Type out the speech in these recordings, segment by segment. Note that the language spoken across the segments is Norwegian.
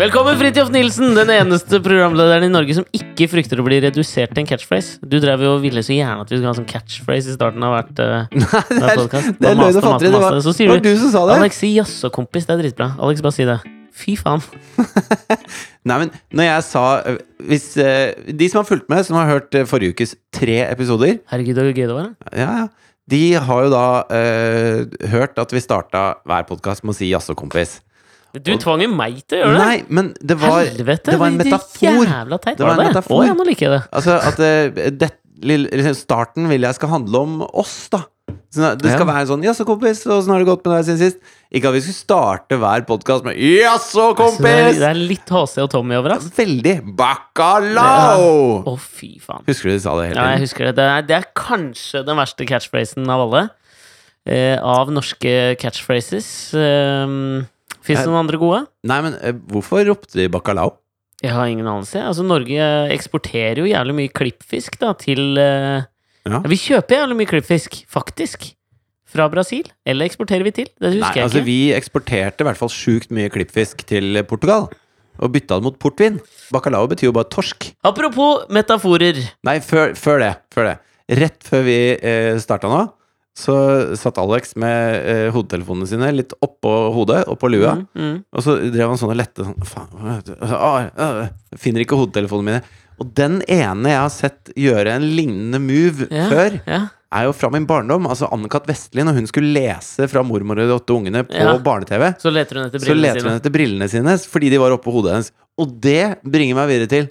Velkommen, Fridtjof Nilsen, den eneste programlederen i Norge som ikke frykter å bli redusert til en catchphrase. Du drev jo og ville så gjerne at vi skulle ha sånn catchphrase i starten av hvert, uh, det er, podcast. det er løgn og maste. Det var. Det du som sa det. Alex, si jaså, kompis. Det er dritbra. Alex, bare si det. Fy faen. Nei, men når jeg sa øh, hvis, øh, De som har fulgt med, som har hørt forrige ukes tre episoder, Herregud, så gøy det var. da. ja, ja, de har jo da uh, hørt at vi starta hver podkast med å si 'jaså, kompis'. Du tvang jo meg til å gjøre det. Nei, men det var, Helvete, det var en metafor. Jævla teit Det var en metafor. Å, ja, nå liker jeg det. Altså at øh, det, liksom starten vil jeg skal handle om oss, da. Det skal være være sånn 'jaså, kompis', åssen har det gått med deg siden sist? Ikke at vi skulle starte hver podkast med 'jaså, Så det, er, kompis'! det er litt HC og Tommy over, oss. Veldig bacalao! Å, fy faen. Husker du de sa det hele Ja, jeg tiden? husker det. Det er, det er kanskje den verste catchphrasen av alle. Eh, av norske catchphrases. Um, Fins det noen andre gode? Nei, men eh, hvorfor ropte de bacalao? Jeg har ingen anelse. Altså, Norge eksporterer jo jævlig mye klippfisk da, til eh, Ja. Vi kjøper jævlig mye klippfisk, faktisk. Fra Brasil. Eller eksporterer vi til? Det husker Nei, jeg altså ikke. Vi eksporterte i hvert fall sjukt mye klippfisk til Portugal. Og bytta det mot portvin. Bacalao betyr jo bare torsk. Apropos metaforer. Nei, før, før det. Før det. Rett før vi eh, starta nå, så satt Alex med eh, hodetelefonene sine litt oppå hodet, oppå lua. Mm, mm. Og så drev han sånn og lette sånn Faen, øh, Finner ikke hodetelefonene mine. Og den ene jeg har sett gjøre en lignende move Ja, før, ja. er jo fra min barndom. Altså Anne-Kat. Vestli, når hun skulle lese fra 'Mormor og de åtte ungene' på Ja. barne-TV, Så leter hun etter brillene leter hun etter brillene sine fordi de var oppå hodet hennes. Og det bringer meg videre til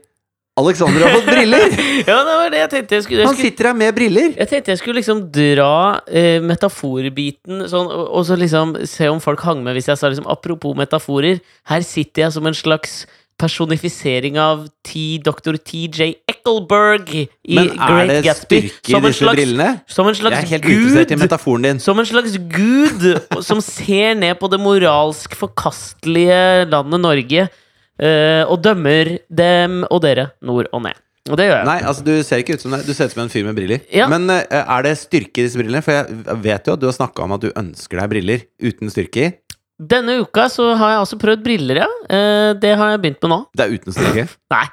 Alexander har fått briller! Ja, det var det jeg tenkte jeg skulle, jeg Han skulle sitter her med briller! Jeg tenkte jeg skulle liksom dra eh, metaforbiten sånn, og, og så liksom se om folk hang med hvis jeg sa liksom apropos metaforer. Her sitter jeg som en slags personifisering av T. Dr. TJ Eckelberg i Men er Great det Gatsby. styrke i disse slags, brillene? som en slags Jeg er helt uinteressert i metaforen din. Som en slags gud som ser ned på det moralsk forkastelige landet Norge eh, og dømmer dem og dere nord og ned. Og det gjør jeg. Nei, altså du ser ikke ut som det. Du ser ut som en fyr med briller. Ja. Men eh, er det styrke i disse brillene? For jeg vet jo at du har snakka om at du ønsker deg briller uten styrke i. Denne uka så har jeg altså prøvd briller, ja. Eh, det har jeg begynt med nå. Det er uten styrke. Nei.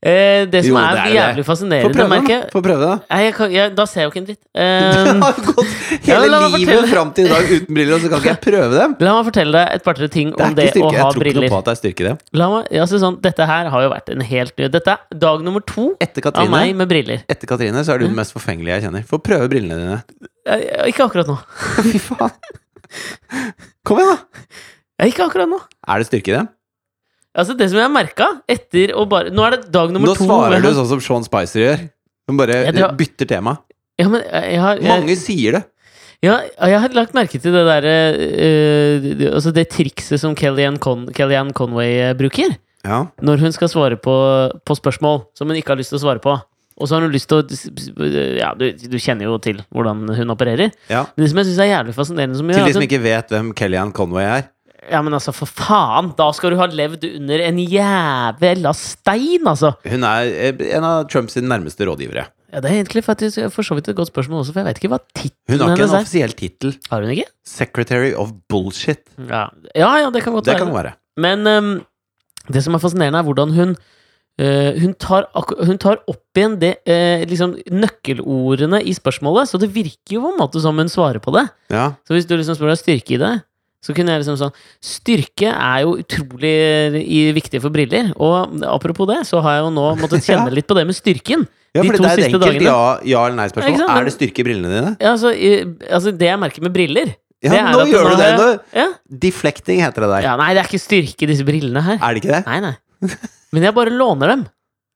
Eh, det som Jo, er, det er det. jævlig Få fascinerende, merker jeg Få prøve, det, da. Jeg kan, jeg, Da ser jeg jo ikke en dritt. Du Eh, har gått hele ja, livet fram til i dag uten briller, og så kan ikke jeg prøve dem! la meg fortelle deg et par-tre ting Det om det å ha briller. Jeg tror ikke noe på at det er styrke det. La meg, altså sånn, dette her har jo vært en helt ny Dette er dag nummer to Etter av meg med briller. etter Katrine så er du den mest forfengelige jeg kjenner. Få prøve brillene dine. Jeg, Ikke akkurat nå. Fy faen. Kom igjen, da! Ikke akkurat nå. Er det styrke i dem? Altså Det som jeg merka etter å bare Nå er det dag nummer Nå to. svarer jeg du sånn som Sean Spicer gjør. Hun bare tror- bytter tema. Ja, men jeg har, jeg, Mange sier det. Ja, jeg har lagt merke til det derre uh, Altså det trikset som Kellyanne, Con Kellyanne Conway eh, bruker. Ja. Når hun skal svare på, på spørsmål som hun ikke har lyst til å svare på. Og så har hun lyst til å Ja, du, du kjenner jo til hvordan hun opererer. ja. Men det som jeg syns er jævlig fascinerende som Til de som ikke vet hvem Kellyanne Conway er. Ja, men altså, for faen! Da skal du ha levd under en jævla stein, altså! Hun er eh, en av Trumps nærmeste rådgivere. Ja, Det er egentlig faktisk for så vidt et godt spørsmål også, for jeg vet ikke hva Hun har ikke hennes en er. offisiell tittel. Har hun ikke? Secretary of Bullshit. Ja, ja, ja det kan godt Det kan det være. Men ehm, det som er fascinerende, er hvordan hun eh, hun, tar, hun tar opp igjen det, eh, liksom nøkkelordene i spørsmålet, så det virker jo på en måte som hun svarer på det. Ja. Så hvis du liksom spør deg styrke i det, så kunne jeg liksom sånn Styrke er jo utrolig viktig for briller. Og apropos det, så har jeg jo nå måttet kjenne litt på det med styrken. ja, De to det er et enkelt dagene. ja, ja eller nei-spørsmål. Er det styrke i brillene dine? Ja, altså, altså det jeg merker med briller Ja, det nå gjør du det! Nå. Ja, Deflecting heter det der. ja, nei, det er ikke styrke i disse brillene her. Er det ikke det? Nei, nei. Men jeg bare låner dem.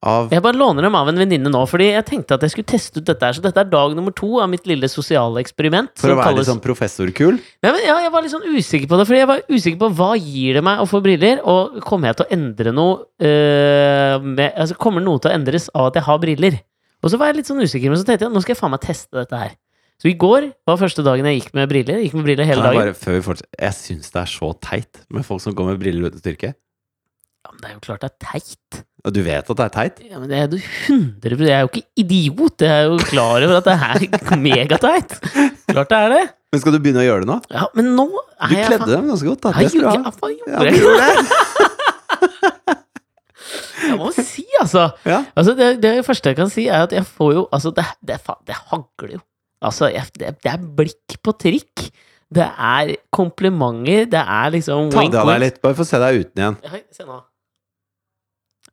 Av Jeg bare låner dem av en venninne nå, fordi jeg tenkte at jeg skulle teste ut dette her. Så dette er dag nummer to av mitt lille sosiale eksperiment. For å være kalles- litt sånn professorkul? Ja, men, ja, jeg var litt sånn usikker på det, fordi jeg var usikker på hva gir det meg å få briller, og kommer jeg til å endre noe øh, med, altså, Kommer noe til å endres av at jeg har briller? Og så var jeg litt sånn usikker, men så tenkte jeg nå skal jeg faen meg teste dette her. Så i går var første dagen jeg gikk med briller. Gikk med briller hele dagen. bare, før vi fortsetter Jeg syns det er så teit med folk som går med briller uten styrke. Ja, men det er jo klart det er teit. Og du vet at det er teit? Ja, men det er jo 100 Jeg er jo ikke idiot. Jeg er jo klar over at det er megateit. Klart det er det. Men skal du begynne å gjøre det nå? Ja, men nå er Du jeg kledde dem ganske godt, da. Det skal du ha. Jeg, jeg? Jeg må si, altså. Ja. altså det, det første jeg kan si, er at jeg får jo Altså, det, det, det hagler jo. Altså, jeg, det, det er blikk på trikk. Det er komplimenter. Det er liksom Ta det av deg litt, bare få se deg uten igjen. Ja, Se nå.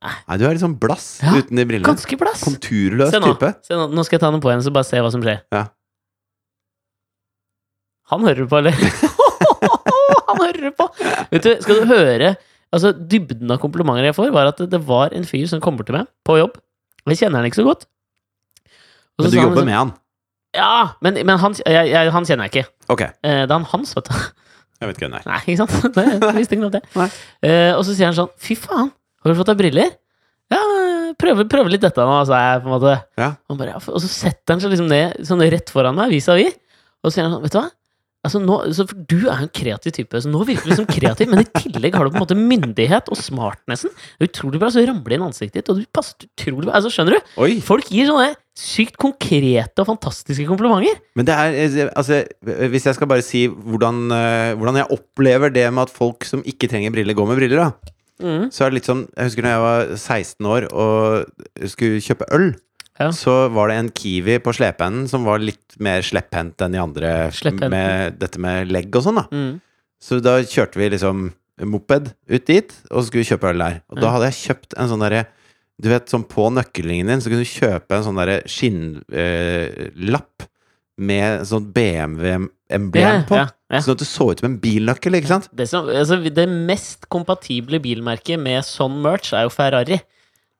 Nei, du er litt sånn blass Ja, uten de brillene. Ganske blass. Konturløs Se nå. type. Se nå. Nå skal jeg ta den på igjen, så bare se hva som skjer. Ja. Han hører på, eller? Han hører på! Vet du, skal du høre Altså, dybden av komplimenter jeg får, var at det var en fyr som kommer til meg på jobb. Jeg kjenner han ikke så godt. Og så Men du sa han jobber liksom, med han. Ja, men, men han, jeg, jeg, han kjenner jeg ikke. Ok. Eh, det er han Hans, vet du. Jeg vet ikke hvem det er. Nei, ikke sant? Nei, jeg visste ikke noe om det. Eh, og så sier han sånn Fy faen, har du fått deg briller? Ja, prøve, prøve litt dette nå, sa jeg på en måte. Ja. Og, bare, ja, og så setter han seg liksom ned sånn rett foran meg, vis-à-vis, og så sier han sånn Vet du hva? Altså nå, så for du er jo en kreativ type, så nå virker du som kreativ, men i tillegg har du på en måte myndighet og smartnessen. Det er utrolig bra, så ramler det inn ansiktet ditt, og du passer utrolig bra. Altså, skjønner du? Oi! Folk gir sånne sykt konkrete og fantastiske komplimenter. Men det er eh, Altså, hvis jeg skal bare si hvordan, eh, hvordan jeg opplever det med at folk som ikke trenger briller, går med briller, da. Mm. Så er det litt sånn Jeg husker da jeg var 16 år og skulle kjøpe øl. Ja. Så var det en Kiwi på slepeenden som var litt mer slepphendt enn de andre med dette med legg og sånn, da. Mm. Så da kjørte vi liksom moped ut dit, og skulle kjøpe øl der. Og da hadde jeg kjøpt en sånn derre Du vet, sånn på nøkkelringen din, så kunne du kjøpe en sånn derre skinnlapp med sånn BMW-emblem på. ja, ja. Sånn at det så ut som en bilnøkkel, ikke sant? Det, som, altså, det mest kompatible bilmerket med sånn merch er jo Ferrari.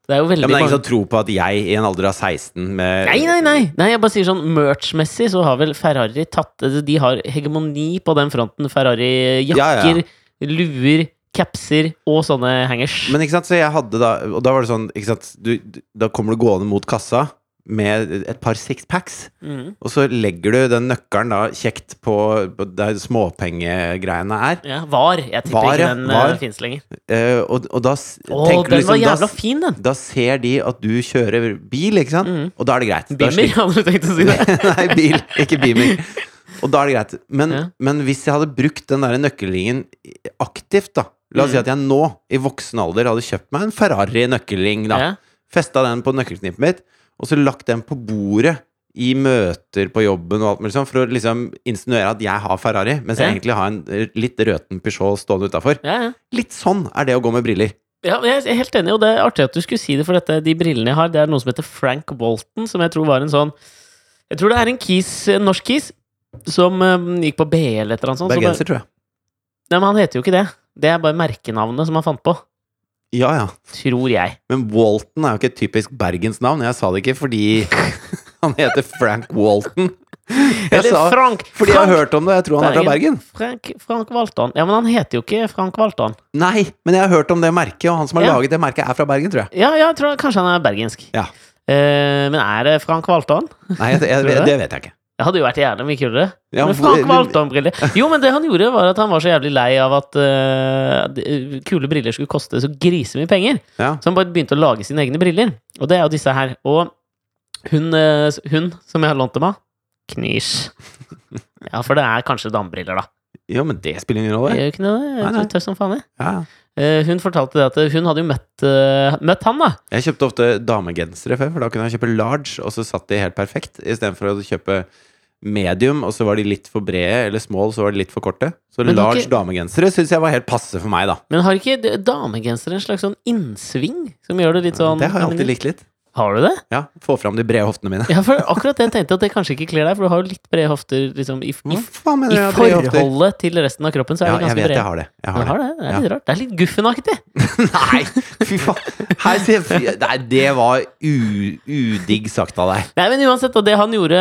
Det er jo veldig Ja, men det er ingen som tror på at jeg i en alder av 16 med Nei, nei, nei! nei jeg bare sier sånn Merch-messig så har vel Ferrari tatt altså, De har hegemoni på den fronten. Ferrari-jakker, Ja, ja. luer, capser og sånne hangers. Men ikke sant, så jeg hadde da Og da var det sånn, ikke sant du, du- Da kommer du gående mot kassa med et par sixpacks, mm. og så legger du den nøkkelen da kjekt på, der småpengegreiene er. ja, Var. Jeg tipper Var, ikke den var. finnes lenger. Uh, og, og da Å, tenker du den var liksom da, fin, den! da ser de at du kjører bil, ikke sant? Mm. Og da er det greit. Beamer, hadde du tenkt å si det? Nei, bil, ikke Beamer. Og da er det greit. Men, Ja. men hvis jeg hadde brukt den der nøkkelringen aktivt, da La oss si Mm. at jeg nå, i voksen alder, hadde kjøpt meg en Ferrari nøkkelring, da. Ja. Festa den på nøkkelknippet mitt, og så lagt den på bordet i møter på jobben og alt mulig sånn, for å liksom insinuere at jeg har Ferrari, mens jeg egentlig har en litt røten Peugeot stående utafor. Ja, ja. Litt sånn er det å gå med briller. Ja, jeg er helt enig, og det er artig at du skulle si det, for dette, de brillene jeg har, det er noe som heter Frank Walton, som jeg tror var en sånn Jeg tror det er en kis, en norsk kis, som um, gikk på BL eller et eller annet sånt. Bergenser, tror jeg. Nei, men han heter jo ikke det. Det er bare merkenavnet som han fant på. Ja, ja. Tror jeg. Men Walton er jo ikke et typisk bergensnavn. Jeg sa det ikke fordi han heter Frank Walton. Jeg sa Frank! fordi jeg har hørt om det. Jeg tror han er fra Bergen. Frank, Frank Walton. Ja, men han heter jo ikke Frank Walton. Nei, men jeg har hørt om det merket, og han som har Ja. laget det merket, er fra Bergen, tror jeg. Ja, jeg tror kanskje han er bergensk. Ja. Eh, men er det Frank Walton? Nei, jeg, jeg, det? det vet jeg ikke. Det hadde jo vært jævlig mye kulere. Ja, men hvor- valgte om briller Jo, men det han gjorde, var at han var så jævlig lei av at uh, kule briller skulle koste så grisemye penger. Ja. Så han bare begynte å lage sine egne briller. Og det er jo disse her. Og hun, uh, hun som jeg har lånt dem av Knish. Ja, for det er kanskje damebriller, da. Jo, men det spiller ingen Det rolle. gjør jo ikke noe. Jeg Nei, nei. tøff som faen, jeg. Ja. Uh, hun fortalte det at hun hadde jo møtt, uh, møtt han, da. Jeg kjøpte ofte damegensere før, for da kunne jeg kjøpe large, og så satt de helt perfekt, istedenfor å kjøpe medium, og så var de litt for brede, eller small, så var de litt for korte. Så Men large ikke- damegensere syns jeg var helt passe for meg, da. Men har ikke damegensere en slags sånn innsving som gjør det litt sånn Det har jeg alltid likt litt. Har du det? Ja, Få fram de brede hoftene mine. Ja, for akkurat det tenkte jeg at det kanskje ikke kler deg, for du har jo litt brede hofter liksom, i, i, i jeg forholdet til resten av kroppen. Så er Ja, det jeg ganske vet brede. jeg har det. Jeg har har det. det? Er litt rart. Det er litt guffenaktig! Nei, fy faen. Nei, det var udigg sagt av deg. Nei, men uansett, og det han gjorde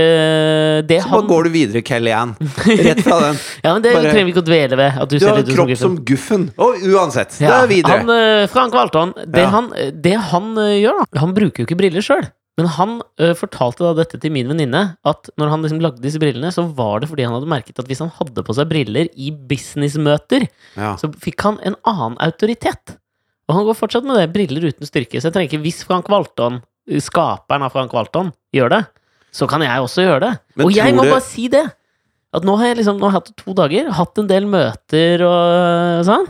eh, Det Så bare går du videre, Kellyanne. Rett fra den. Ja, men det bare- trenger vi ikke å dvele ved. Du, Du ser har litt kropp som Guffen. Og uansett, det er videre. Han, eh, Frank Walton, det, Ja. han, det han øh, gjør, da Han bruker jo ikke briller sjøl. Men han ø, fortalte da dette til min venninne, at når han liksom lagde disse brillene, så var det fordi han hadde merket at hvis han hadde på seg briller i businessmøter, Ja. så fikk han en annen autoritet. Og han går fortsatt med det, briller uten styrke. Så jeg trenger ikke, hvis Frank Walton, skaperen av Frank Walton, gjør det, så kan jeg også gjøre det. Men og jeg må du- bare si det! At nå har jeg liksom, nå har jeg hatt to dager, hatt en del møter og sånn.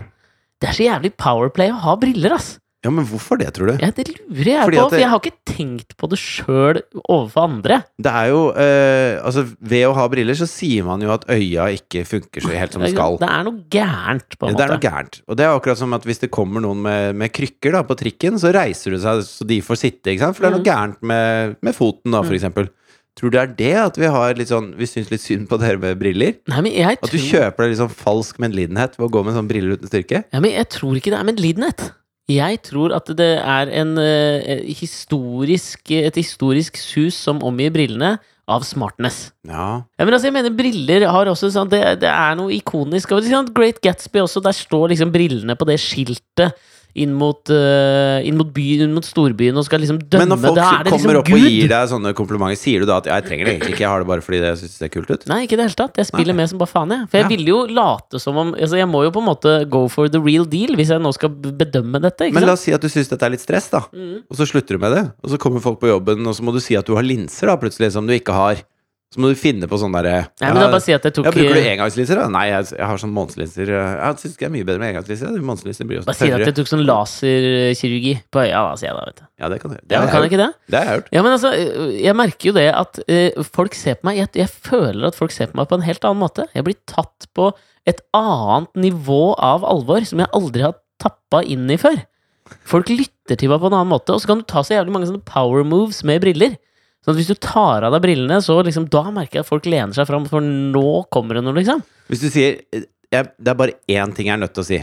Det er så jævlig powerplay å ha briller, ass! Ja, men hvorfor det, tror du? Ja, det lurer jeg Fordi på, for det- jeg har ikke tenkt på det sjøl overfor andre. Det er jo eh, Altså, ved å ha briller så sier man jo at øya ikke funker så helt som det skal. Det er noe gærent, på en måte. Det er noe gærent. Og det er akkurat som at hvis det kommer noen med, med krykker da, på trikken, så reiser du seg så de får sitte, ikke sant? For det er noe Mm. gærent med, med foten, da, for eksempel. Tror du det er det at vi har litt sånn Vi syns litt synd på dere med briller? Nei, men jeg tror... At du kjøper deg litt sånn falsk medlidenhet ved å gå med sånn briller uten styrke? ja, men jeg tror ikke det er medlidenhet. Jeg tror at det er en eh, historisk, et historisk sus som omgir brillene, av smartness. Ja. Ja, men altså, jeg mener Briller har også sånn, det, det er noe ikonisk. Og, sånn, Great Gatsby også, der står liksom brillene på det skiltet inn mot, uh, inn mot byen, inn mot storbyen, og skal liksom dømme. Men når folk da er det kommer liksom opp og gir deg sånne komplimenter, sier du da at ja, 'jeg trenger det egentlig ikke, jeg har det bare fordi jeg syns det er kult ut'? Nei, ikke i det hele tatt. Jeg spiller Nei. med som bare faen, jeg. For jeg Ja. ville jo late som om altså Jeg må jo på en måte go for the real deal hvis jeg nå skal bedømme dette. Men la oss si at du syns dette er litt stress, da. Mm. Og så slutter du med det. Og så kommer folk på jobben, og så må du si at du har linser, da, plutselig, som du ikke har. Så må du finne på sånn derre ja, ja, si bruker du engangslinser? Nei, jeg, jeg har sånn månedslinser. Jeg syns det er mye bedre med engangslinser. Månedslinser blir jo Bare si at jeg tok sånn laserkirurgi på øya, da, sier jeg da, vet du. Ja, det kan du gjøre. Det Ja, kan jeg ikke det? Det har jeg gjort. Ja, men altså, jeg merker jo det at uh, folk ser på meg jeg, jeg føler at folk ser på meg på en helt annen måte. Jeg blir tatt på et annet nivå av alvor som jeg aldri har tappa inn i før. Folk lytter til meg på en annen måte, og så kan du ta så jævlig mange sånne power moves med briller. Sånn at hvis du tar av deg brillene, så liksom, da merker jeg at folk lener seg fram, for nå kommer det noe, liksom. Hvis du sier jeg, Det er bare én ting jeg er nødt til å si.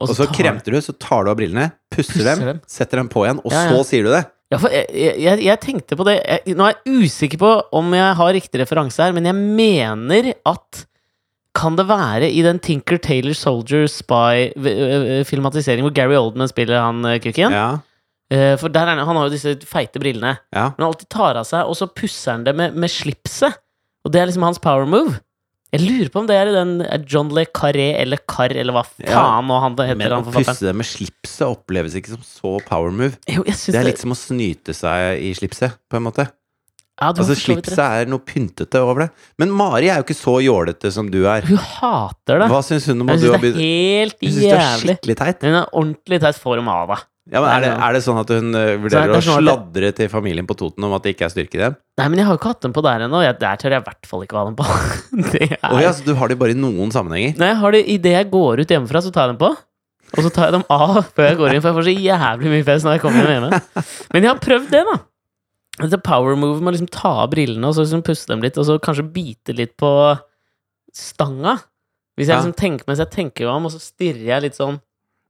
Og så tar- kremter du, så tar du av brillene, pusser, Pusser dem, dem. setter dem på igjen, og Ja, ja. så sier du det. Ja, for jeg, jeg, jeg tenkte på det jeg, Nå er jeg usikker på om jeg har riktig referanse her, men jeg mener at Kan det være i den Tinker Taylor Soldier Spy-filmatiseringen hvor Gary Oldman spiller han eh, kukken? Ja. Eh, For der er han, han har jo disse feite brillene. ja. Men han alltid tar av seg, og så pusser han det med, med slipset. Og det er liksom hans power move. Jeg lurer på om det er i den eh, John Le Carré eller Carr, eller hva Ja. faen nå han heter, Men han å pusse det med slipset oppleves ikke som så power move. Jo, Det er det, litt som å snyte seg i slipset, på en måte. ja, Altså, slipset er noe pyntete over det. Men Mari er jo ikke så jålete som du er. Hun hater det. Hva syns hun om at du har det begynt Hun syns det er jævlig. skikkelig teit. Hun er ordentlig teit form av deg. Ja, men er, det, er det sånn at hun eh, vurderer er å sånn sladre til familien på Toten om at det ikke er styrke i dem? Nei, men jeg har jo ikke hatt dem på der ennå. Der tør jeg i hvert fall ikke å ha dem på. Det er... oh, ja, så du har dem bare i noen sammenhenger? Nei, jeg har det idet jeg går ut hjemmefra, så tar jeg dem på. Og så tar jeg dem av før jeg går inn, for jeg får så jævlig mye fest når jeg kommer hjem hjemme. Men jeg har prøvd det, da. Dette power move med å liksom ta av brillene og så liksom puste dem litt, og så kanskje bite litt på stanga. Hvis jeg liksom tenker mens jeg tenker meg om, og så stirrer jeg litt sånn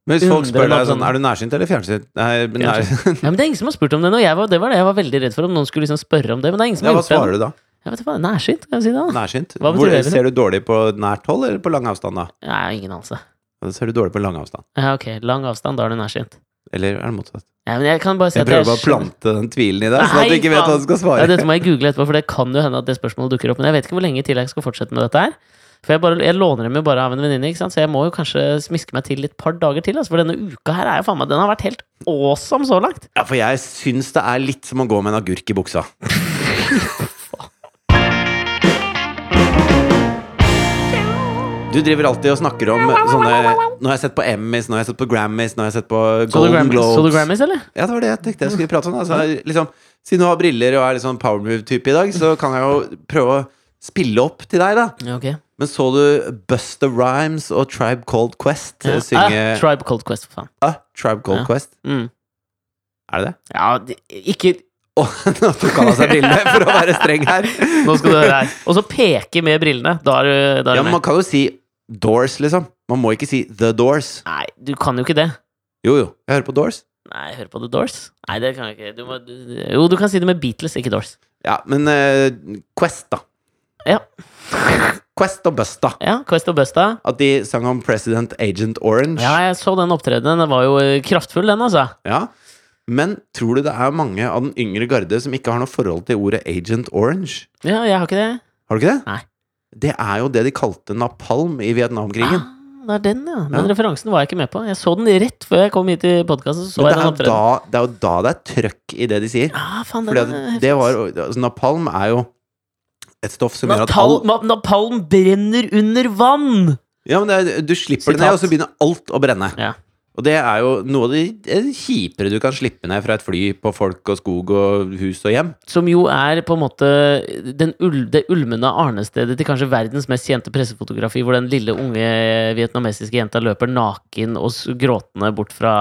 Men hvis folk spør deg sånn Er du nærsynt eller fjernsynt? Nei, nær... Ja, men det er ingen som har spurt om det nå. Jeg var, det var det jeg var veldig redd for, om noen skulle liksom spørre om det. Men det er ingen som Ja, har hva gjort det. svarer du da? Jeg vet ikke hva, Nærsynt, kan jeg si det? da? Nærsynt? Hva betyr Hvor, det? ser du dårlig på nært hold eller på lang avstand, da? Nei, ingen anelse. Da ser du dårlig på lang avstand. Ja, ok, lang avstand, da er du nærsynt. Eller er det motsatt? Ja, men jeg kan bare si Jeg prøver bare å plante den tvilen i deg, sånn at du ikke vet hva du skal Ja, svare. dette må jeg google etterpå, for det kan jo hende at det spørsmålet dukker opp. Men jeg vet ikke hvor lenge til jeg skal fortsette med dette her. For jeg, bare, jeg låner dem jo bare av en venninne, ikke sant? så jeg må jo kanskje smiske meg til et par dager til. Altså, for denne uka her er jo faen meg Den har vært helt awesome så langt. Ja, for jeg syns det er litt som å gå med en agurk i buksa. Du driver alltid og snakker om sånne Nå har jeg sett på Emmys, nå har jeg sett på Grammys, nå har jeg sett på Golden Grammys, Globes. så du Grammys, eller? Ja, det var det jeg tenkte jeg skulle prate om. Altså, liksom, siden du har briller og er litt sånn power move-type i dag, så kan jeg jo prøve å spille opp til deg, da. Ja, ok. Men så du Busta Rhymes og Tribe Called Quest Ja. eh, synge Ah, Tribe Called Quest, for faen. ah, Tribe Called Ja. Quest? Mm. Er det det? Ja, de, ikke Å, nå tok han av seg brillene for å være streng her. Nå skal du høre her. Og så peke med brillene. Da er du, Ja, men man kan jo si Doors, liksom. Man må ikke si The Doors. Nei, du kan jo ikke det. Jo, jo. Jeg hører på Doors. Nei, jeg hører på The Doors. Nei, det kan jeg ikke. Du må, du, jo, du kan si det med Beatles, ikke Doors. Ja, men uh, Quest, da. Ja. Quest og Busta. Ja, Quest og Busta. At de sang om President Agent Orange. Ja, jeg så den opptredenen. Den var jo eh, kraftfull, den, altså. Ja. Men tror du det er mange av den yngre garde som ikke har noe forhold til ordet Agent Orange? Ja, jeg har ikke det. Har du ikke det? Nei. Det er jo det de kalte napalm i Vietnamkrigen. Ah, det er den, ja. Den Ja. referansen var jeg ikke med på. Jeg så den rett før jeg kom hit i podkasten. Det det er jo da det er trøkk i det de sier. Ja, faen, Fordi det, det var, altså, napalm er jo et stoff som gjør at all Napalm, brenner under vann! Ja, men det er, Du slipper det ned, og så begynner alt å brenne. Ja. Og det er jo noe av det eh, kjipere du kan slippe ned fra et fly på folk og skog og hus og hjem. Som jo er på en måte den ul det ulmende arnestedet til kanskje verdens mest kjente pressefotografi, hvor den lille unge vietnamesiske jenta løper naken og gråtende bort fra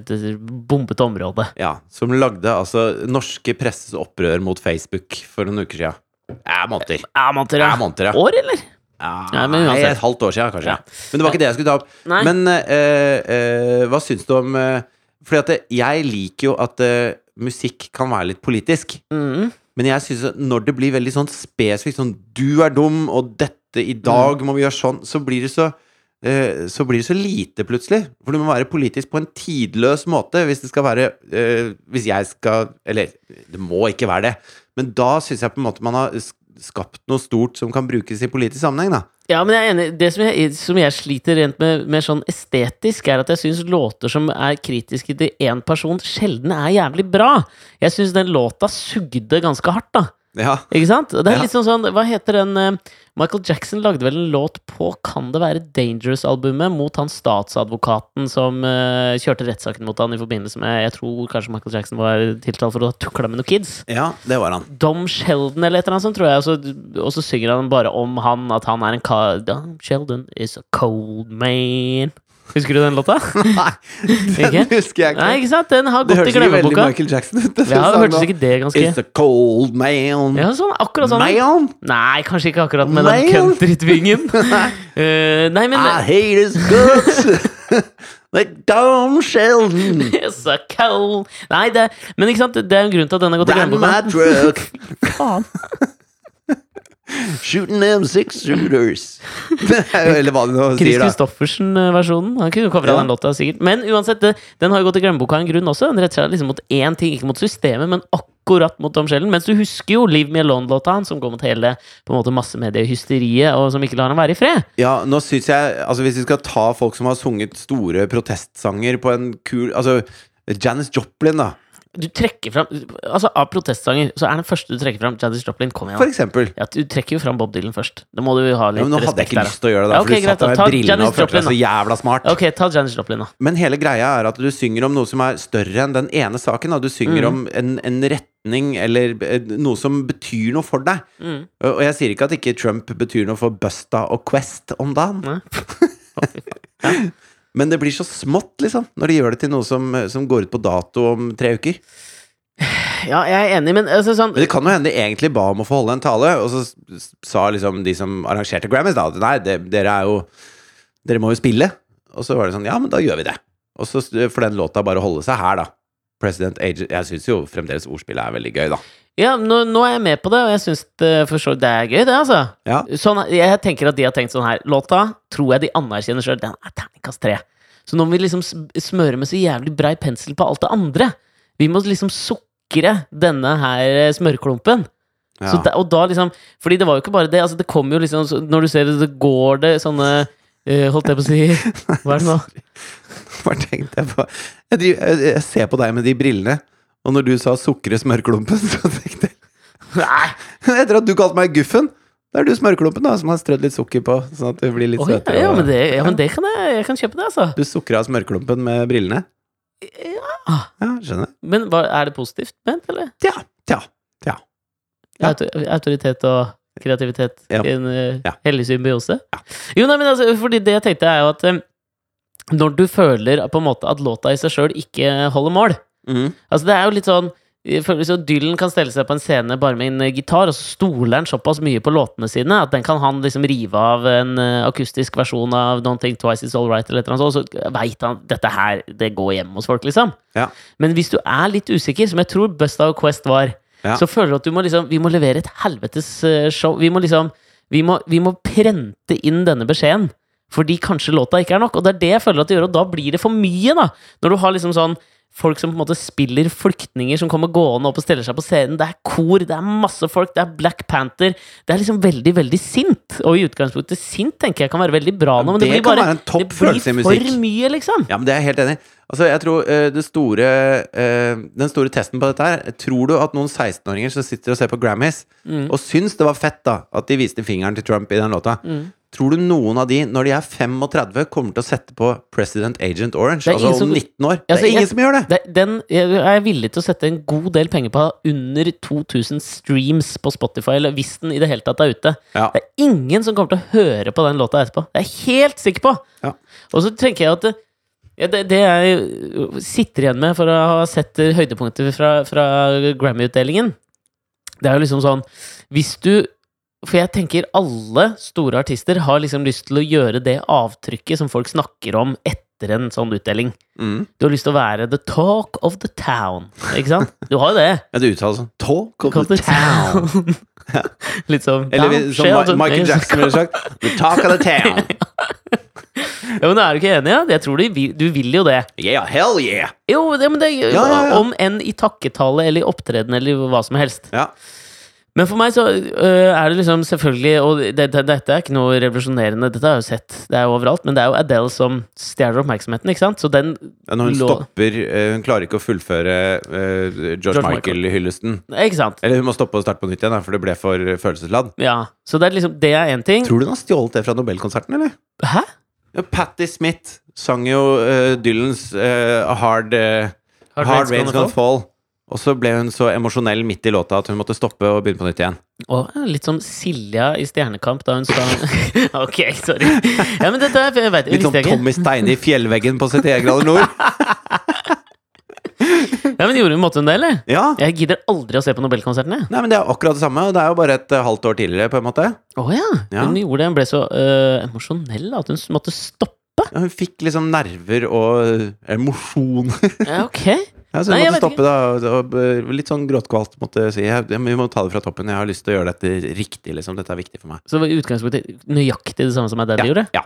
det bombete området. Ja, Som lagde altså norske presses opprør mot Facebook for noen uker siden. Ja, måneder. Ja, måneder, ja. Ja, måneder, ja. År, eller? Ja, men uansett. et halvt år siden, kanskje. Ja. Men det var ikke det jeg skulle ta opp. Nei. Men eh, eh, hva syns du om eh, Fordi at det, jeg liker jo at eh, musikk kan være litt politisk. Mm. Men jeg synes at når det blir veldig sånn spesifikt sånn Du er dum, og dette i dag Mm. må vi gjøre sånn, så blir det så eh, så blir det så lite, plutselig. For du må være politisk på en tidløs måte hvis det skal være eh, Hvis jeg skal Eller, det må ikke være det. Men da syns jeg på en måte man har skapt noe stort som kan brukes i politisk sammenheng, da. Ja, men jeg er enig. Det som jeg, som jeg sliter rent med, med sånn estetisk, er at jeg syns låter som er kritiske til én person, sjelden er jævlig bra. Jeg syns den låta sugde ganske hardt, da. Ja. Ikke sant? Det er Ja. litt sånn sånn Hva heter den eh, Michael Jackson lagde vel en låt på Kan det være Dangerous-albumet mot han statsadvokaten som uh, kjørte rettssaken mot han i forbindelse med Jeg tror kanskje Michael Jackson var tiltalt for å ha tukla med noen kids. ja, det var han. Dom Sheldon eller et eller annet sånt, tror jeg. Og så, og så synger han bare om han, at han er en ka... Dom Sheldon is a cold man. Husker du den låta? Nei, Ikke? den husker jeg ikke. Nei, ikke sant? Den har gått i glemmeboka. Det hørtes ikke veldig. Michael Jackson ut. det Ja, sa hørtes ikke det ganske It's a cold man. Ja, sånn, akkurat sånn. Man, Nei, kanskje ikke akkurat med den Man. countrytvingen. uh, nei, men I hate his guts. like Dom Sheldon. It's a cold Nei, det, men ikke sant, det er en grunn til at den har gått i glemmeboka. Faen. Shooting them six shooters. Eller hva det nå Chris sier, da. Christoffersen-versjonen. Han kunne covra Ja. den låta, sikkert. Men uansett, det, den har jo gått i glemmeboka av en grunn også. Den retter seg liksom mot én ting, ikke mot systemet, men akkurat mot Tom Sheldon. Mens du husker jo Leave Me Alone-låta hans, som går mot hele på en måte massemediehysteriet, og som ikke lar ham være i fred. Ja, nå syns jeg Altså, hvis vi skal ta folk som har sunget store protestsanger på en kul Altså, Janis Joplin, da. Du trekker fram Altså, av protestsanger, så er den første du trekker fram Janis Joplin. Kom igjen, For eksempel. Ja, du trekker jo fram Bob Dylan først. Det må du jo ha Ja, litt men nå hadde jeg ikke der. lyst til å gjøre det, da, Ja, for du greit, satt der med brillene og følte deg så jævla smart. Ok, ta Janis Joplin, da. Men hele greia er at du synger om noe som er større enn den ene saken. Da. Du synger mm. om en, en retning eller eh, noe som betyr noe for deg. Mm. Og jeg sier ikke at ikke Trump betyr noe for Busta og Quest om dagen. Nei. Men det blir så smått, liksom, når de gjør det til noe som, som går ut på dato om tre uker. Ja, jeg er enig, men altså, sånn Men det kan jo hende de egentlig ba om å få holde en tale, og så sa liksom de som arrangerte Grammys, da at nei, det, dere er jo Dere må jo spille. Og så var det sånn, ja, men da gjør vi det. Og så får den låta bare holde seg her, da. President Age Jeg syns jo fremdeles ordspillet er veldig gøy, da. Ja, nå, nå er jeg med på det, og jeg syns det, det er gøy, det, altså. Ja. Sånn, jeg tenker at de har tenkt sånn her Låta tror jeg de anerkjenner sjøl. Den er terningkast tre. Så nå må vi liksom smøre med så jævlig brei pensel på alt det andre. Vi må liksom sukre denne her eh, smørklumpen. Så Ja. da, og da liksom Fordi det var jo ikke bare det. Altså, det kommer jo liksom Når du ser det, så går det sånne Uh, Holdt jeg på å si Hva er det nå? Hva tenkte jeg på? Jeg, driver, jeg, jeg ser på deg med de brillene, og når du sa 'sukre smørklumpen', så tenkte jeg Nei! Etter at du kalte meg Guffen, da er du smørklumpen, da, som har strødd litt sukker på, sånn at det blir litt oh, søtere. ja, ja, men det, ja, men det kan jeg, jeg kan kjøpe det, altså. Du sukra smørklumpen med brillene? Ja. Ja, skjønner. Men hva, er det positivt ment, eller? Ja. Ja. Ja. ja. autoritet og kreativitet i en uh, Ja. hellig symbiose? Jo, nei, men altså, fordi det jeg tenkte, er jo at eh, når du føler på en måte at låta i seg sjøl ikke holder mål Mm. Altså, det er jo litt sånn jeg føler så Dylan kan stelle seg på en scene bare med en eh, gitar, og så stoler han såpass mye på låtene sine at den kan han liksom rive av en eh, akustisk versjon av Don't Think Twice It's All Right, eller noe sånt, og så veit han dette her, det går hjem hos folk, liksom. Ja. Men hvis du er litt usikker, som jeg tror Busta og Quest var, Ja. så føler du at du må liksom Vi må levere et helvetes eh, show. Vi må liksom vi må, vi må prente inn denne beskjeden. Fordi kanskje låta ikke er nok. Og det er det jeg føler at det gjør, og da blir det for mye, da. Når du har liksom sånn folk som på en måte spiller flyktninger som kommer gående opp og stiller seg på scenen. Det er kor, det er masse folk, det er Black Panther. Det er liksom veldig, veldig sint. Og i utgangspunktet sint tenker jeg kan være veldig bra nå, men det, det blir bare det blir for mye, liksom. Ja, men det er jeg helt enig i. Altså, jeg tror uh, store uh, Den store testen på dette her Tror du at noen 16-åringer som sitter og ser på Grammys, Mm. og syns det var fett da at de viste fingeren til Trump i den låta, Mm. Tror du noen av de, når de er 35, kommer til å sette på President Agent Orange? Altså ingen om som- 19 år? Altså, det er ingen jeg- som gjør det! Det, den jeg er villig til å sette en god del penger på under 2000 streams på Spotify, eller hvis den i det hele tatt er ute. Ja. Det er ingen som kommer til å høre på den låta etterpå. Det er jeg helt sikker på! Ja. Og så tenker jeg at det, det, det jeg sitter igjen med for å ha sett høydepunkter fra, fra Grammy-utdelingen, det er jo liksom sånn Hvis du For jeg tenker alle store artister har liksom lyst til å gjøre det avtrykket som folk snakker om etter en sånn utdeling. Mm. Du har lyst til å være the talk of the town. Ikke sant? Du har jo det. Ja, du uttaler sånn Talk of Talk the town. Litt sånn Eller som Ma- sånn- Michael Jackson ville sagt The talk of the town. Ja, men er du ikke enig? Ja? Jeg tror du vil, du vil jo det. Yeah, hell yeah! Jo, det, men det, ja, ja. om enn i takketale eller i opptreden eller hva som helst. Ja. Men for meg så øh, er det liksom selvfølgelig Og det, det, dette er ikke noe revolusjonerende, dette har jeg jo sett, det er jo overalt, men det er jo Adele som stjeler oppmerksomheten, ikke sant? Så den Ja, Når hun lå- stopper Hun klarer ikke å fullføre uh, George, George Michael-hyllesten. Ikke sant? Eller hun må stoppe og starte på nytt igjen, for det ble for følelsesladd. Ja. Så det er liksom Det er én ting. Tror du hun har stjålet det fra Nobelkonserten, eller? Hæ? Ja, Patti Smith sang jo uh, Dylans uh, Hard, uh, Hard hard Rain's Gonna Fall. Og så ble hun så emosjonell midt i låta at hun måtte stoppe og begynne på nytt igjen. Og litt som Silja i Stjernekamp da hun sa Ok, sorry. Ja, men dette er, jeg vet, Litt som. Tommy Steine i fjellveggen på 71 grader nord. Ja, men gjorde hun måtte hun det, eller? Ja. Jeg gidder aldri å se på Nobelkonserten. Nei, men det er akkurat det samme, og det er jo bare et eh, halvt år tidligere, på en måte. Å ja. Ja. Hun gjorde det, hun ble så øh, emosjonell at hun måtte stoppe. Ja, hun fikk liksom nerver og eh, emosjon. Ja, ok. Ja, så vi Nei, måtte stoppe, da. og- eh, litt sånn gråtkvalt måtte si. Vi må ta det fra toppen. Jeg har lyst til å gjøre dette riktig, liksom. Dette er viktig for meg. Så var i utgangspunktet nøyaktig det samme som Daddy Ja, gjorde? ja.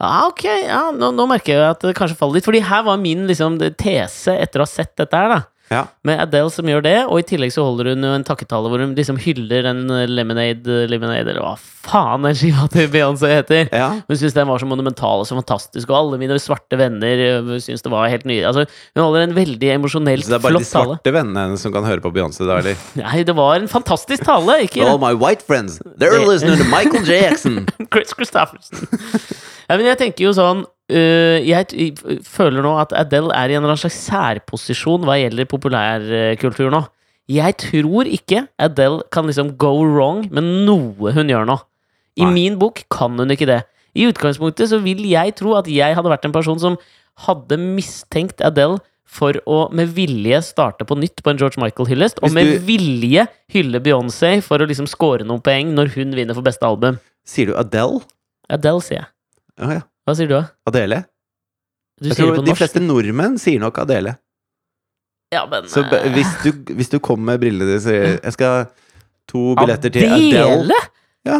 Ah, ok, ja, nå, nå merker jeg at det kanskje faller litt. Fordi her var min liksom, tese etter å ha sett dette her, da. Ja. Med Adele som gjør det, og i tillegg så holder hun jo en takketale hvor hun liksom hyller en eh, Lemonade, Lemonade eller hva faen den skiva til Beyoncé heter. Ja. Hun syns den var så monumental og så fantastisk, og alle mine svarte venner syns syntes det var helt nye. Altså, hun holder en veldig emosjonelt flott tale. Så det er bare de svarte tale. vennene hennes som kan høre på Beyoncé, da, eller? Nei, det var en fantastisk tale, ikke All my white friends, they're listening to Michael Jackson. Chris Christofferson. Ja, men jeg tenker jo sånn øh, Jeg føler nå at Adele er i en eller annen slags særposisjon hva gjelder populærkultur nå. Jeg tror ikke Adele kan liksom go wrong med noe hun gjør nå. I Nei. min bok kan hun ikke det. I utgangspunktet så vil jeg tro at jeg hadde vært en person som hadde mistenkt Adele for å med vilje starte på nytt på en George Michael-hyllest, og med vilje hylle Beyoncé for å liksom score noen poeng når hun vinner for beste album. Sier du Adele? Adele, sier jeg. Ja. Hva sier du, da? Adele? Du Jeg sier tror de fleste nordmenn sier nok Adele. Ja, men Så eh, hvis du, hvis du kommer med brillene dine sier Jeg skal ha to billetter til Adele. Adele? Ja.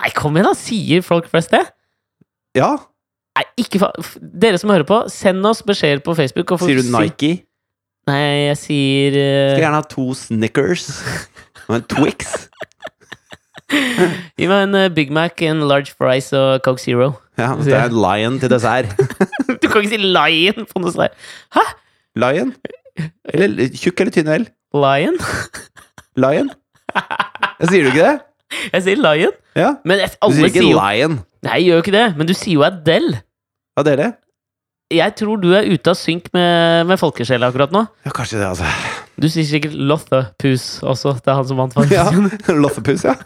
Nei, kom igjen, da! Sier folk flest det? ja. Nei, ikke fa... Dere som hører på, send oss beskjeder på Facebook. Og Sier du si- Nike? Nei, jeg sier uh... Skal gjerne ha to Snickers og en Twix. Gi meg en eh, Big Mac, en large fries og Coke Zero. Ja, det er en Lion til dessert. Du kan ikke si Lion på noe sånt. Hæ? Lion? Eller tjukk eller tynn L? Lion? Lion? Sier du ikke det? Jeg sier Lion. Ja. Men jeg- Du sier ikke sier jo Lion. Nei, jeg gjør jo ikke det. Men du sier jo Adele. Adele? Jeg tror du er ute av synk med, med folkesjela akkurat nå. Ja, kanskje det, altså. Du sier sikkert Lothepus også. Det er han som vant, faktisk. Ja, Lothepus, ja.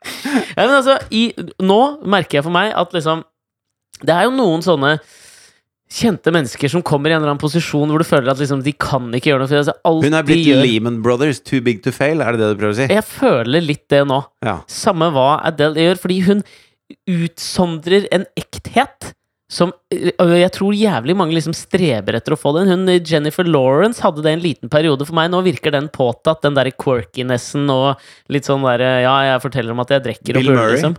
Ja, men altså, i, nå merker jeg for meg at liksom Det er jo noen sånne kjente mennesker som kommer i en eller annen posisjon hvor du føler at liksom, de kan ikke gjøre noe. For altså, alt Hun er blitt gjør, Lehman Brothers, too big to fail, er det det du prøver å si? Jeg føler litt det nå. Ja. Samme hva Adele gjør, fordi hun utsondrer en ekthet som øh, jeg tror jævlig mange liksom streber etter å få den. Hun, Jennifer Lawrence hadde det en liten periode for meg. Nå virker den påtatt, den derre quirkinessen og litt sånn derre Ja, jeg forteller om at jeg drikker Bill og puler, Murray. liksom.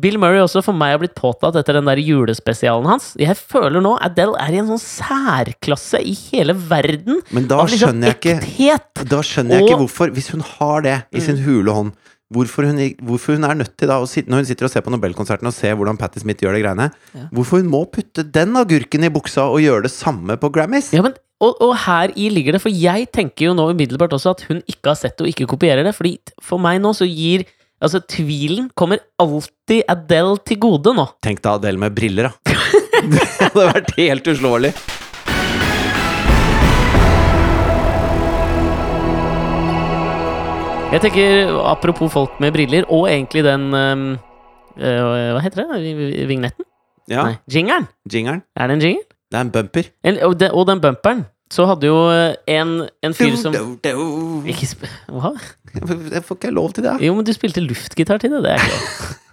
Bill Murray også for meg har blitt påtatt etter den der julespesialen hans. Jeg føler nå Adele er i en sånn særklasse i hele verden Men da av liksom skjønner jeg ikke ekthet. Da skjønner jeg ikke hvorfor, hvis hun har det i sin hule hånd, hvorfor hun, hvorfor hun er nødt til da Når hun sitter og ser på Nobelkonserten og ser hvordan Patti Smith gjør det greiene, Ja. hvorfor hun må putte den agurken i buksa og gjøre det samme på Grammys? Ja, men, og, og her i ligger det, for jeg tenker jo nå umiddelbart også at hun ikke har sett det og ikke kopierer det. Fordi for meg nå så gir Altså, tvilen kommer alltid Adele til gode nå. Tenk deg Adele med briller, da. det hadde vært helt uslåelig. Jeg tenker, apropos folk med briller, og egentlig den eh, Hva heter det? Vi- Vignetten? Ja, Nei, jingeren. jingeren. Er det en jingle? Det er en bumper. En, og, den, og den bumperen. Så hadde jo eh, en, en fyr som Do, do, do. ikke sp Hva? Jeg får ikke lov til det. Jo, men du spilte luftgitar til det. Det er ikke lov.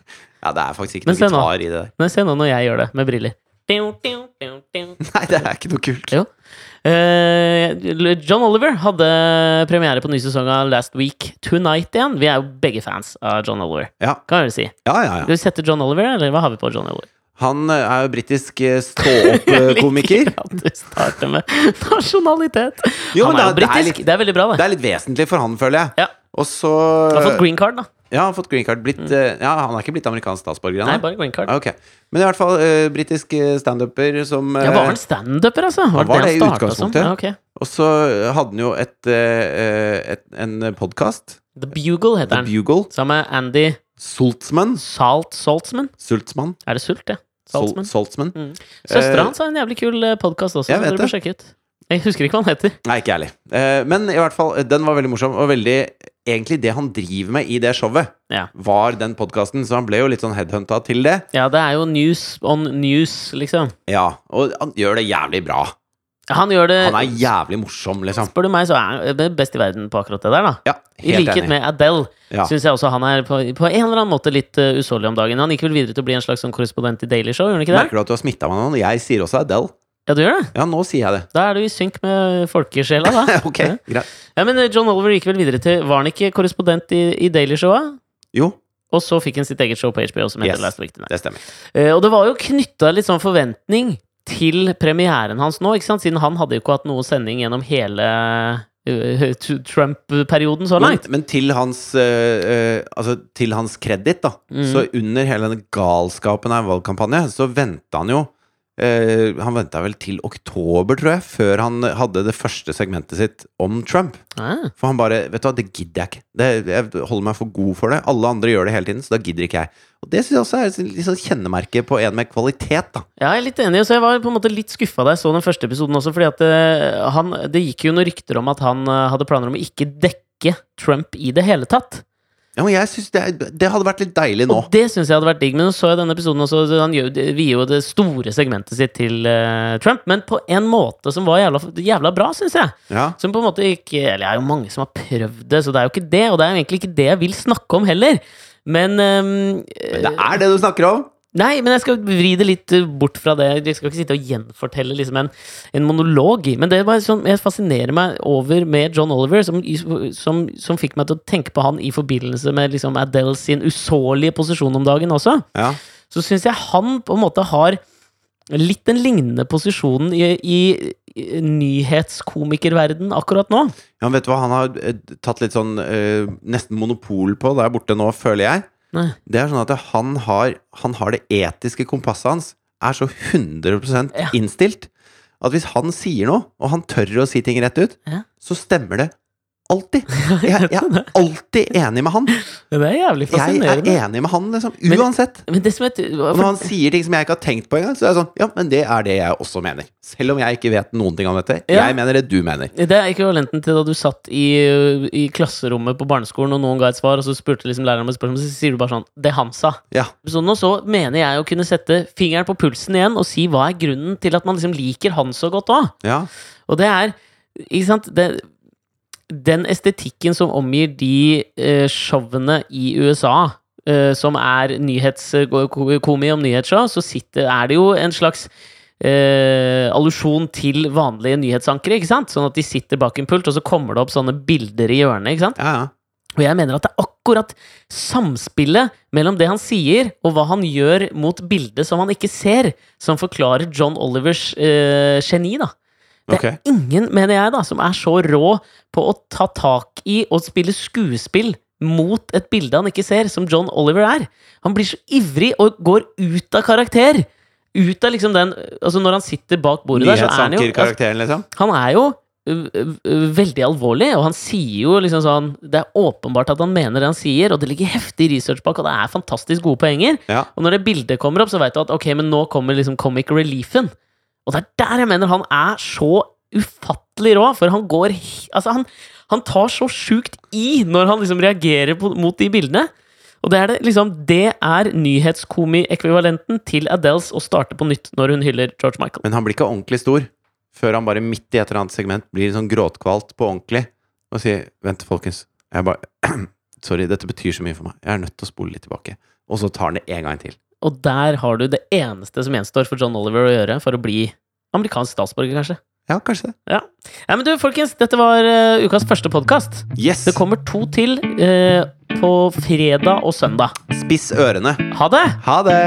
Ja, det er faktisk ikke noe nå. gitar i det der. Men se nå når jeg gjør det, med briller. Nei, det er ikke noe kult. Jo. Eh, John Oliver hadde premiere på ny sesong av Last Week Tonight igjen. Vi er jo begge fans av John Oliver. Ja, Kan du si. ja, ja. Ja. Du sette John Oliver, eller hva har vi på John Oliver? Han eh, er jo britisk eh, stå-opp-komiker. Du starter med nasjonalitet. Jo, Han er er jo det er- det er litt- Det er veldig bra, det. Det er litt vesentlig for han, føler jeg. Ja. Og så Han har fått green card, da. Ja, han har fått green card. Blitt, mm. ja, han er ikke blitt amerikansk statsborger Nei, bare green card. Okay. Men i hvert fall uh, britisk eh, standuper som uh, Ja, var han standuper, altså? Han var det i utgangspunktet. Ja, okay. Og så hadde han jo et, uh, et, en podkast, The Bugle The heter den. Bugle. Sammen med Andy Sultzman. Salt Saltzman. Sultzman. Er det Sult, det? Sol, Saltzman. Soltzman. Mm. Søstera Eh, hans har en jævlig kul podkast også. jeg vet Dere bør det. sjekke ut. Jeg husker ikke hva han heter. Nei, ikke jeg heller. Eh, men i hvert fall, eh, den var veldig morsom, og veldig Egentlig det han driver med i det showet, Ja. var den podkasten, så han ble jo litt sånn headhunta til det. ja, det er jo news on news, liksom. Ja, og han gjør det jævlig bra. Han gjør det Han er jævlig morsom, liksom. Spør du meg, så er han best i verden på akkurat det der, da. Ja, I likhet enig. med Adele Ja. syns jeg også han er på, på en eller annen måte litt uh, usårlig om dagen. Han gikk vel videre til å bli en slags sånn korrespondent i Daily Show, gjør han ikke det? Merker du at du har smitta meg nå? Jeg sier også Adele. Ja, du gjør det? Ja, nå sier jeg det. Da er du i synk med folkesjela, da. ok, Ja. greit. Ja, men uh, John Oliver gikk vel videre til Var han ikke korrespondent i, i Daily Showet? Jo, Og så fikk han sitt eget show på HBO som heter Yes. Last Week Tonight. det stemmer. Eh, og det var jo knytta litt sånn forventning til premieren hans nå, ikke sant? Siden han hadde jo ikke hatt noe sending gjennom hele eh, Trump-perioden så langt. men til hans uh, eh, Altså, til hans kreditt, da, Mm. så under hele den galskapen av valgkampanjen, valgkampanje, så venta han jo eh, Han venta vel til oktober, tror jeg, før han hadde det første segmentet sitt om Trump. Ah, For han bare Vet du hva, det gidder jeg ikke. Det, jeg holder meg for god for det. Alle andre gjør det hele tiden, så da gidder ikke jeg. Og det syns jeg også er et sånn kjennemerke på en med kvalitet, da. ja, jeg er litt enig, så jeg var på en måte litt skuffa da jeg så den første episoden også, fordi at det, han, det gikk jo noen rykter om at han eh, hadde planer om å ikke dekke Trump i det hele tatt. Ja, men jeg synes det, det hadde vært litt deilig nå. Og det syns jeg hadde vært digg, men så så jeg denne episoden også, så han vier jo det store segmentet sitt til uh, Trump, men på en måte som var jævla, jævla bra, syns jeg. Ja. Som på en måte ikke Eller det er jo mange som har prøvd det, så det er jo ikke det. Og det er jo egentlig ikke det jeg vil snakke om heller. Men um, Men det er det du snakker om! Nei, men jeg skal vri det litt eh, bort fra det. Jeg skal ikke sitte og gjenfortelle liksom en, en monolog. Men det var sånn, jeg fascinerer meg over med John Oliver, som, som, som fikk meg til å tenke på han i forbindelse med liksom Adele sin usårlige posisjon om dagen også. Ja. Så syns jeg han på en måte har litt den lignende posisjonen i, i, i nyhetskomikerverden akkurat nå. Ja, vet du hva han har eh, tatt litt sånn øh, nesten monopol på der borte nå, føler jeg? Nei. Det er sånn at han har, han har det etiske kompasset hans er så 100 Ja. innstilt at hvis han sier noe, og han tør å si ting rett ut, Ja. så stemmer det alltid. Jeg, jeg er alltid enig med han. Det er jævlig Jeg er enig med han, liksom. Uansett. Men det som er Og når han sier ting som jeg ikke har tenkt på engang, så er det sånn Ja, men det er det jeg også mener. Selv om jeg ikke vet noen ting om dette. Ja. Jeg mener det du mener. Det er ekvivalenten til da du satt i, i klasserommet på barneskolen, og noen ga et svar, og så spurte liksom læreren om et spørsmål, så sier du bare sånn Det han sa. Ja. Sånn og så mener jeg å kunne sette fingeren på pulsen igjen og si hva er grunnen til at man liksom liker han så godt òg. Ja. Og det er Ikke sant? Det, den estetikken som omgir de eh, showene i USA, eh, som er nyhetskomi om nyhetsshow, så sitter, er det jo en slags eh, allusjon til vanlige nyhetsankere, ikke sant? Sånn at de sitter bak en pult, og så kommer det opp sånne bilder i hjørnet, ikke sant? Ja, ja. Og jeg mener at det er akkurat samspillet mellom det han sier, og hva han gjør mot bildet som han ikke ser, som forklarer John Olivers eh, geni, da. Det er okay. ingen, mener jeg, da, som er så rå på å ta tak i og spille skuespill mot et bilde han ikke ser, som John Oliver er. Han blir så ivrig og går ut av karakter. Ut av liksom den Altså, når han sitter bak bordet der, så er han jo altså. Han er jo veldig alvorlig, og han sier jo liksom sånn Det er åpenbart at han mener det han sier, og det ligger heftig research bak, og det er fantastisk gode poenger. Ja. Og når det bildet kommer opp, så veit du at ok, men nå kommer liksom comic reliefen. Og det er der jeg mener han er så ufattelig rå, for han går Altså, han, han tar så sjukt i når han liksom reagerer på, mot de bildene. Og det er det liksom Det er nyhetskomi-ekvivalenten til Adeles å starte på nytt når hun hyller George Michael. Men han blir ikke ordentlig stor før han bare midt i et eller annet segment blir sånn gråtkvalt på ordentlig og sier 'Vent, folkens. Jeg bare Sorry, dette betyr så mye for meg. Jeg er nødt til å spole litt tilbake. Og så tar han det en gang til. Og der har du det eneste som gjenstår for John Oliver å gjøre for å bli amerikansk statsborger, kanskje. Ja, kanskje det. Ja. ja men du, folkens, dette var uh, ukas første podkast. Yes! Det kommer to til uh, på fredag og søndag. Spiss ørene. Ha det! Ha det!